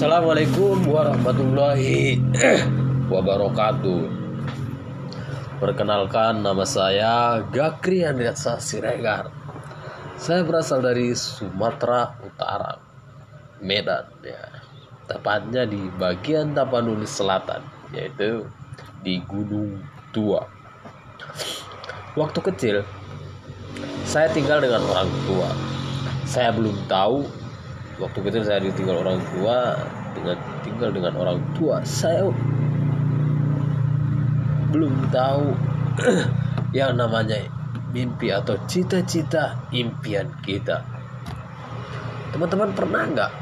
Assalamualaikum warahmatullahi wabarakatuh. Perkenalkan nama saya Gakri Andriatsa Siregar. Saya berasal dari Sumatera Utara, Medan ya. Tepatnya di bagian Tapanuli Selatan, yaitu di Gunung Tua. Waktu kecil, saya tinggal dengan orang tua. Saya belum tahu waktu kecil saya ditinggal orang tua dengan tinggal dengan orang tua saya belum tahu yang namanya mimpi atau cita-cita impian kita. Teman-teman pernah nggak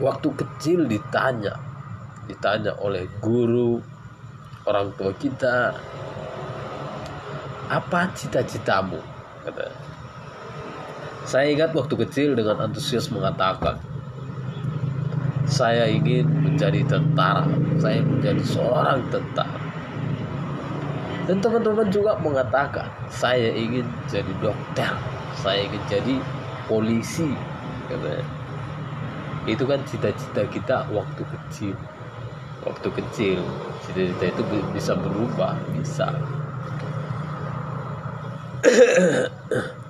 waktu kecil ditanya ditanya oleh guru orang tua kita apa cita-citamu? Katanya saya ingat waktu kecil dengan antusias mengatakan, saya ingin menjadi tentara, saya menjadi seorang tentara. Dan teman-teman juga mengatakan, saya ingin jadi dokter, saya ingin jadi polisi. Itu kan cita-cita kita waktu kecil. Waktu kecil, cita-cita itu bisa berubah, bisa.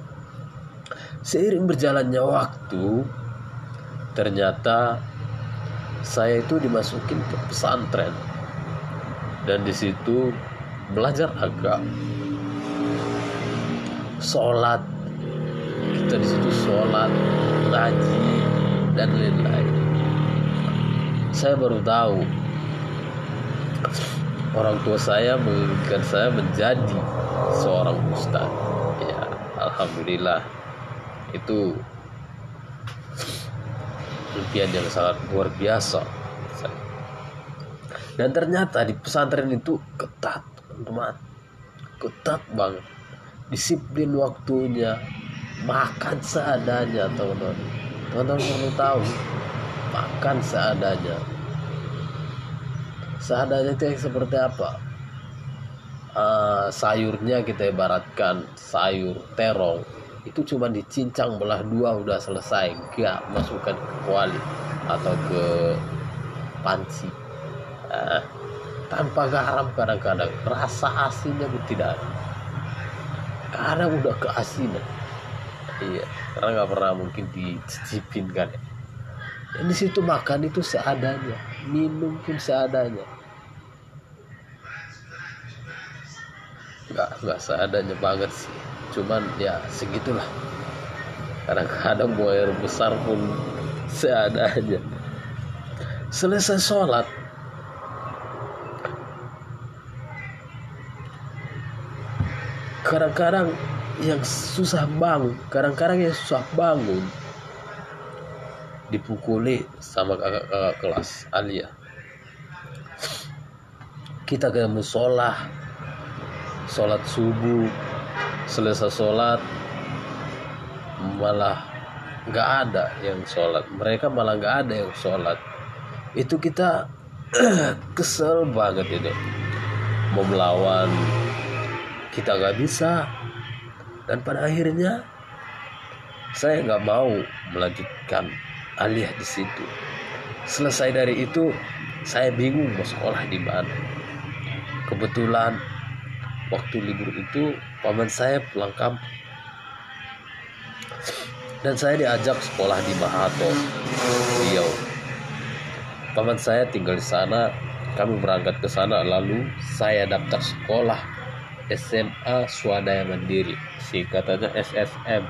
Seiring berjalannya waktu, ternyata saya itu dimasukin ke pesantren dan di situ belajar agama, sholat, kita di situ sholat, ngaji dan lain-lain. Saya baru tahu orang tua saya menginginkan saya menjadi seorang ustadz. Ya, alhamdulillah itu impian yang sangat luar biasa. Dan ternyata di pesantren itu ketat teman-teman. Ketat banget. Disiplin waktunya makan seadanya teman-teman. Teman-teman perlu tahu makan seadanya. Seadanya itu seperti apa? Uh, sayurnya kita ibaratkan sayur terong itu cuma dicincang belah dua udah selesai. Enggak masukkan ke kuali atau ke panci. Nah, tanpa garam kadang-kadang. Rasa asinnya pun tidak ada. Karena udah keasinan iya karena nggak pernah mungkin dicicipin kan ya. Dan di situ makan itu seadanya. Minum pun seadanya. Nggak nggak seadanya banget sih cuman ya segitulah. Kadang-kadang air besar pun seadanya selesai sholat kadang-kadang yang susah bangun kadang-kadang yang susah bangun dipukuli sama kakak-kakak kelas Alia. Kita ke musola sholat subuh selesai sholat malah nggak ada yang sholat. Mereka malah nggak ada yang sholat. Itu kita kesel banget itu. Mau melawan kita nggak bisa. Dan pada akhirnya saya nggak mau melanjutkan alih di situ. Selesai dari itu saya bingung mau sekolah di mana. Kebetulan waktu libur itu paman saya pulang kampung. Dan saya diajak sekolah di Mahato Riau. Paman saya tinggal di sana kami berangkat ke sana. Lalu saya daftar sekolah SMA Swadaya Mandiri singkatannya SSM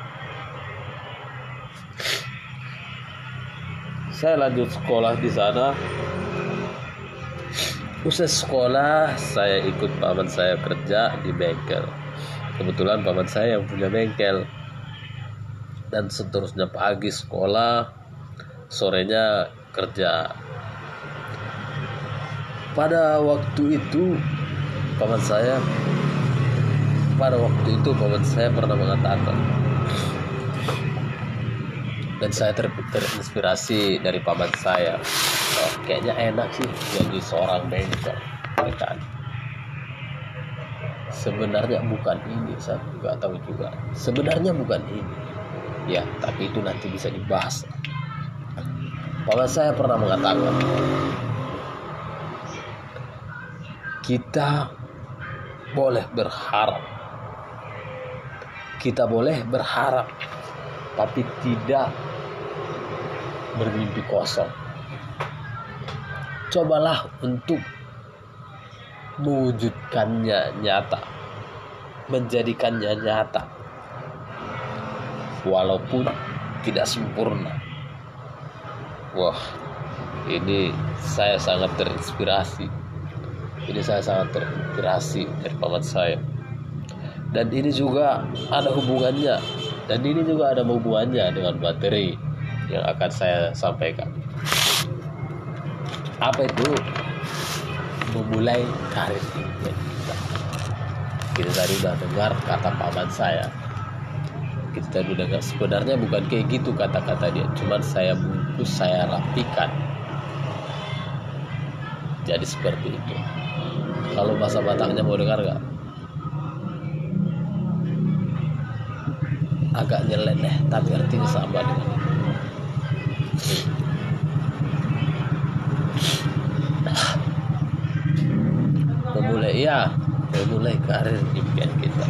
saya lanjut sekolah di sana Usai sekolah, saya ikut paman saya kerja di bengkel. Kebetulan paman saya yang punya bengkel. Dan seterusnya pagi sekolah sorenya kerja. Pada waktu itu paman saya pada waktu itu paman saya pernah mengatakan dan saya ter terinspirasi dari paman saya. Oh, kayaknya enak sih jadi seorang bengkel kan? Sebenarnya bukan ini saya nggak tahu juga. Sebenarnya bukan ini. Ya tapi itu nanti bisa dibahas. Paman saya pernah mengatakan kita boleh berharap. Kita boleh berharap tapi tidak bermimpi kosong. Cobalah untuk mewujudkannya nyata menjadikannya nyata. Walaupun tidak sempurna. Wah ini saya sangat terinspirasi. Ini saya sangat terinspirasi dari paman saya. Dan ini juga ada hubungannya. Dan ini juga ada hubungannya dengan materi yang akan saya sampaikan. Apa itu? Memulai karir. Kita kita tadi sudah dengar kata paman saya. Kita tadi dengar sebenarnya bukan kayak gitu kata-kata dia. Cuman saya bungkus saya rapikan. Jadi seperti itu. Kalau bahasa Bataknya mau dengar gak? agak nyeleneh tapi artinya sama dengan memulai ya memulai karir impian kita.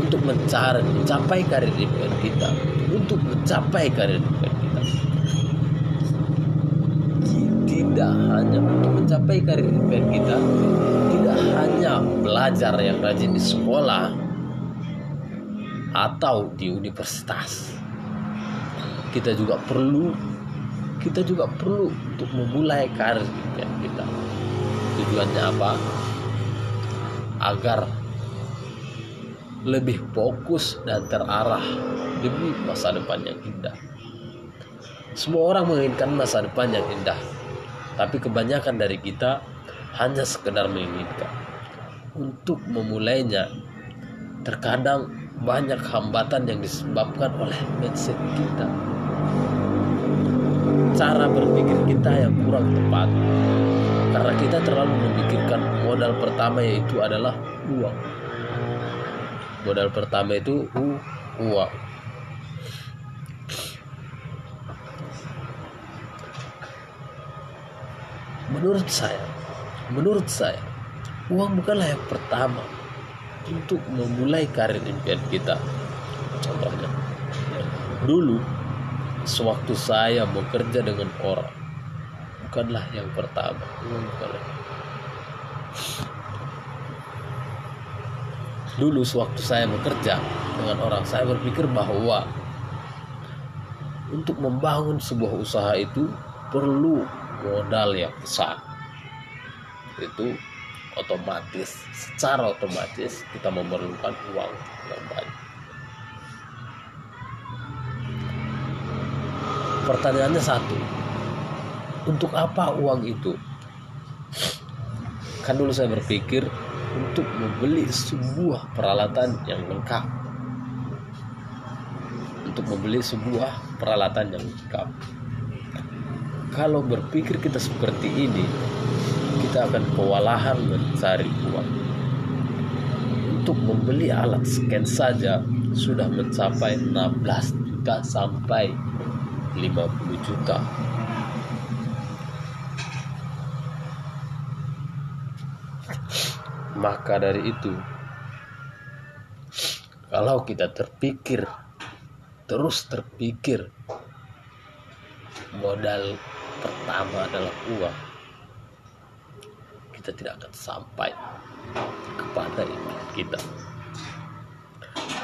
Untuk mencari mencapai karir impian kita. Untuk mencapai karir impian kita. Tidak hanya untuk mencapai karir impian kita tidak hanya belajar yang rajin di sekolah atau di universitas. Kita juga perlu kita juga perlu untuk memulai karir kita. Tujuannya apa? Agar lebih fokus dan terarah demi masa depan yang indah. Semua orang menginginkan masa depan yang indah, tapi kebanyakan dari kita hanya sekedar menginginkan. Untuk memulainya, terkadang banyak hambatan yang disebabkan oleh mindset kita cara berpikir kita yang kurang tepat. Karena kita terlalu memikirkan modal pertama yaitu adalah uang. Modal pertama itu u uang. Menurut saya menurut saya uang bukanlah yang pertama untuk memulai karir impian kita. Contohnya, dulu sewaktu saya bekerja dengan orang, bukanlah yang pertama, bukanlah. Dulu sewaktu saya bekerja dengan orang, saya berpikir bahwa untuk membangun sebuah usaha itu perlu modal yang besar. Itu otomatis secara otomatis kita memerlukan uang yang banyak pertanyaannya satu. Untuk apa uang itu? Kan dulu saya berpikir untuk membeli sebuah peralatan yang lengkap. Untuk membeli sebuah peralatan yang lengkap. Kalau berpikir kita seperti ini kita akan kewalahan mencari uang. Untuk membeli alat scan saja sudah mencapai 16 juta sampai 50 juta. Maka dari itu, kalau kita terpikir, terus terpikir, modal pertama adalah uang, kita tidak akan sampai kepada impian kita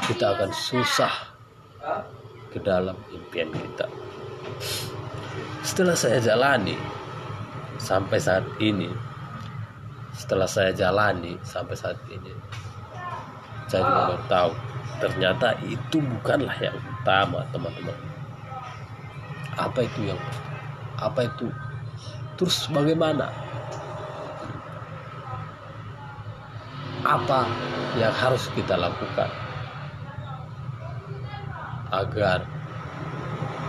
kita akan susah ke dalam impian kita setelah saya jalani sampai saat ini setelah saya jalani sampai saat ini saya juga baru tahu ternyata itu bukanlah yang utama teman-teman. Apa itu yang apa itu terus bagaimana? Apa yang harus kita lakukan agar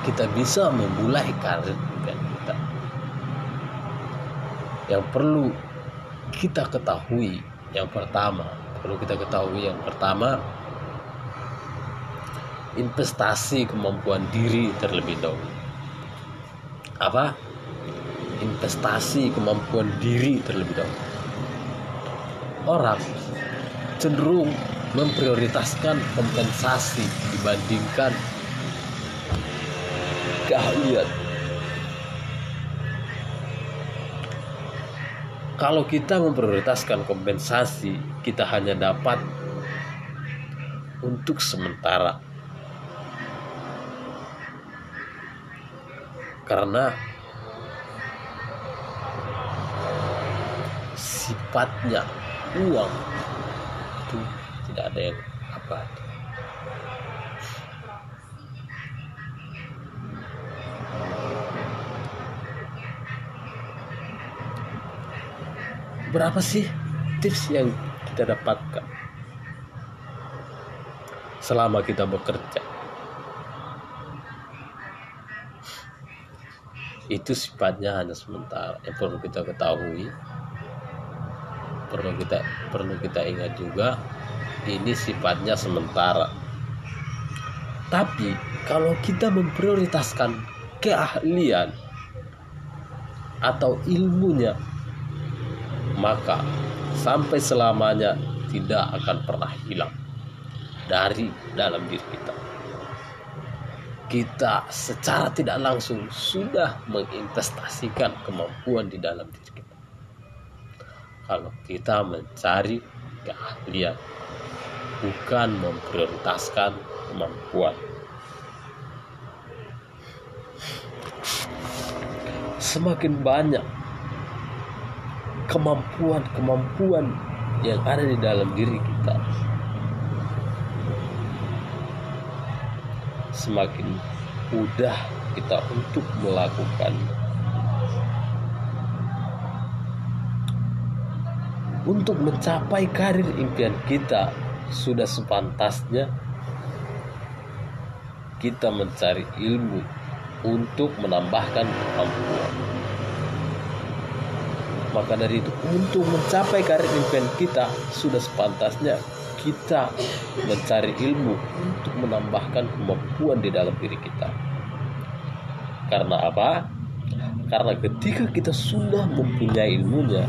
kita bisa memulai karir kita. Yang perlu kita ketahui yang pertama, perlu kita ketahui yang pertama investasi kemampuan diri terlebih dahulu. Apa? Investasi kemampuan diri terlebih dahulu. Orang cenderung memprioritaskan kompensasi dibandingkan keahlian kalau kita memprioritaskan kompensasi kita hanya dapat untuk sementara. Karena sifatnya uang itu tidak ada yang apa berapa sih tips yang kita dapatkan selama kita bekerja? Itu sifatnya hanya sementara yang perlu kita ketahui perlu kita perlu kita ingat juga ini sifatnya sementara. Tapi kalau kita memprioritaskan keahlian atau ilmunya maka sampai selamanya tidak akan pernah hilang dari dalam diri kita kita secara tidak langsung sudah menginvestasikan kemampuan di dalam diri kita. Kalau kita mencari keahlian, bukan memprioritaskan kemampuan. Semakin banyak kemampuan-kemampuan yang ada di dalam diri kita, semakin mudah kita untuk melakukan. Untuk mencapai karir impian kita sudah sepantasnya kita mencari ilmu untuk menambahkan kemampuan maka dari itu untuk mencapai karir impian kita sudah sepantasnya kita mencari ilmu untuk menambahkan kemampuan di dalam diri kita. Karena apa? Karena ketika kita sudah mempunyai ilmunya,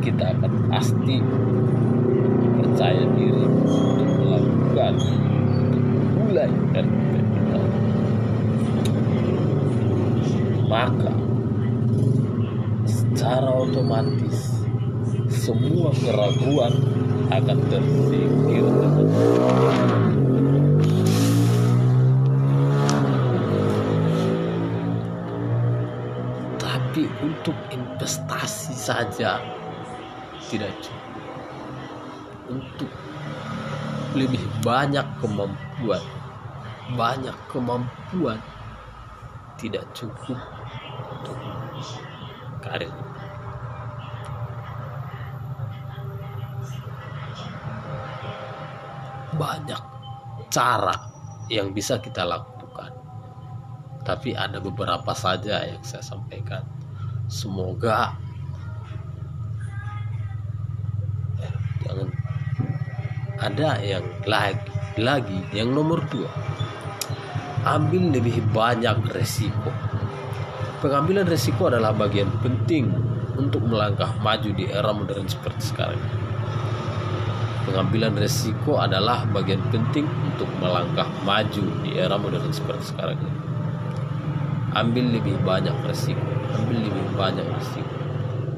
kita akan pasti percaya diri untuk melakukan mulai dan kita. Maka secara otomatis semua keraguan akan tersingkir tapi untuk investasi saja tidak cukup. Untuk lebih banyak kemampuan banyak kemampuan tidak cukup untuk karir banyak cara yang bisa kita lakukan. Tapi ada beberapa saja yang saya sampaikan. Semoga jangan ada yang lagi lagi yang nomor dua ambil lebih banyak resiko pengambilan resiko adalah bagian penting untuk melangkah maju di era modern seperti sekarang Pengambilan resiko adalah bagian penting untuk melangkah maju di era modern seperti sekarang ini. Ambil lebih banyak resiko, ambil lebih banyak resiko.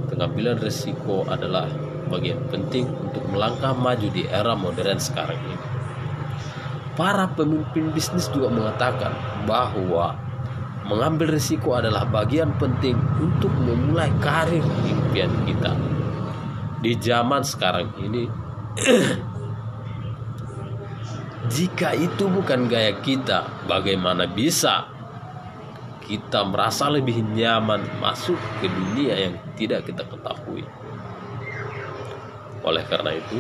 Pengambilan resiko adalah bagian penting untuk melangkah maju di era modern sekarang ini. Para pemimpin bisnis juga mengatakan bahwa mengambil resiko adalah bagian penting untuk memulai karir impian kita. Di zaman sekarang ini, Jika itu bukan gaya kita, bagaimana bisa kita merasa lebih nyaman masuk ke dunia yang tidak kita ketahui? Oleh karena itu,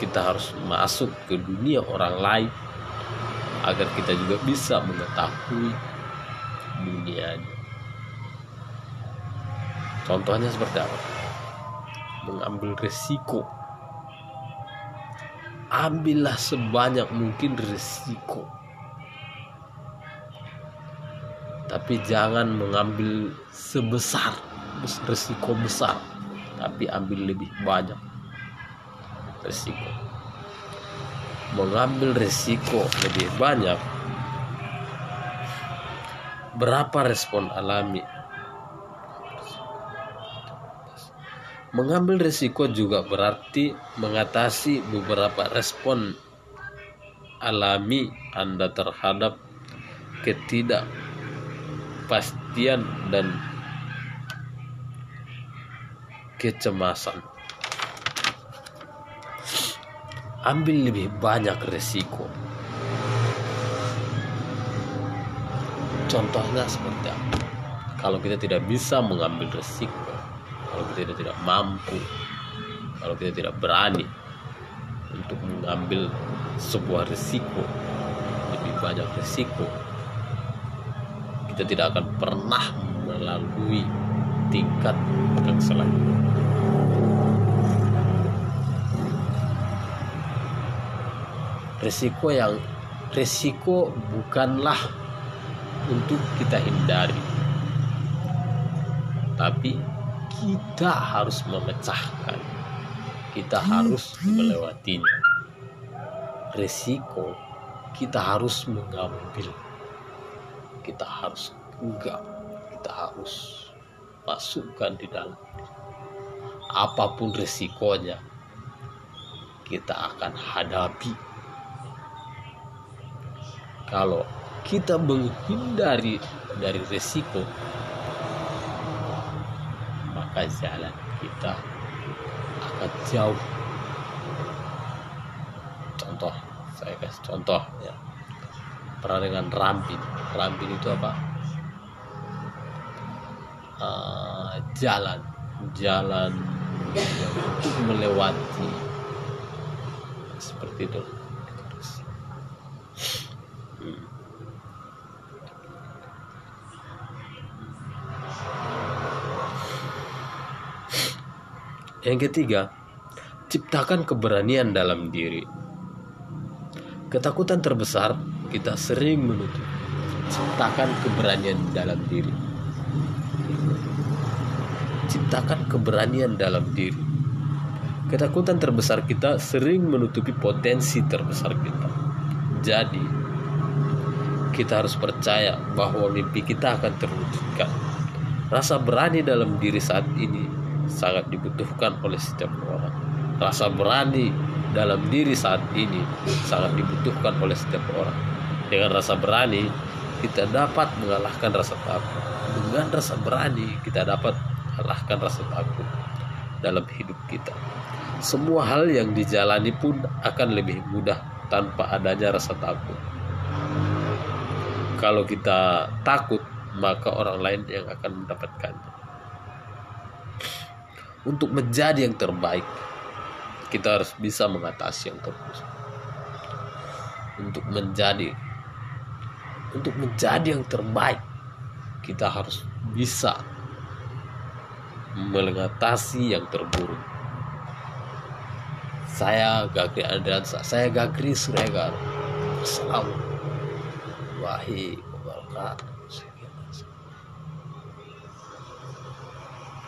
kita harus masuk ke dunia orang lain agar kita juga bisa mengetahui dunianya. Contohnya seperti apa? Mengambil resiko ambillah sebanyak mungkin risiko tapi jangan mengambil sebesar risiko besar tapi ambil lebih banyak risiko mengambil risiko lebih banyak berapa respon alami mengambil risiko juga berarti mengatasi beberapa respon alami Anda terhadap ketidak kepastian dan kecemasan. Ambil lebih banyak resiko. Contohnya seperti apa? Kalau kita tidak bisa mengambil resiko, kalau kita tidak mampu, kalau kita tidak berani untuk mengambil sebuah resiko, lebih banyak resiko, kita tidak akan pernah melalui tingkat yang selanjutnya. Resiko yang resiko bukanlah untuk kita hindari, tapi kita harus memecahkan, kita harus melewatinya. Resiko kita harus mengambil. Kita harus enggak. Kita harus masukkan di dalam. Apa pun resikonya kita akan hadapi. Kalau kita menghindari dari resiko maka jalan kita akan jauh. Contoh saya kasih contoh ya. Pernah dengan rampin rampin itu apa? Uh, jalan. Jalan untuk melewati seperti itu Yang ketiga, ciptakan keberanian dalam diri. Ketakutan terbesar kita sering menutup. Ciptakan keberanian dalam diri. Ciptakan keberanian dalam diri. Ketakutan terbesar kita sering menutupi potensi terbesar kita. Jadi kita harus percaya bahwa mimpi kita akan terwujudkan. Rasa berani dalam diri saat ini sangat dibutuhkan oleh setiap orang rasa berani dalam diri saat ini sangat dibutuhkan oleh setiap orang dengan rasa berani, kita dapat mengalahkan rasa takut. Dengan rasa berani, kita dapat mengalahkan rasa takut dalam hidup kita. Semua hal yang dijalani pun akan lebih mudah tanpa adanya rasa takut. Kalau kita takut, maka orang lain yang akan mendapatkannya. Untuk menjadi yang terbaik, kita harus bisa mengatasi yang terburuk. Untuk menjadi untuk menjadi yang terbaik kita harus bisa mengatasi yang terburuk. Saya Gagri Andriansa saya Gagri Suregar Assalamualaikum warahmatullahi wabarakatuh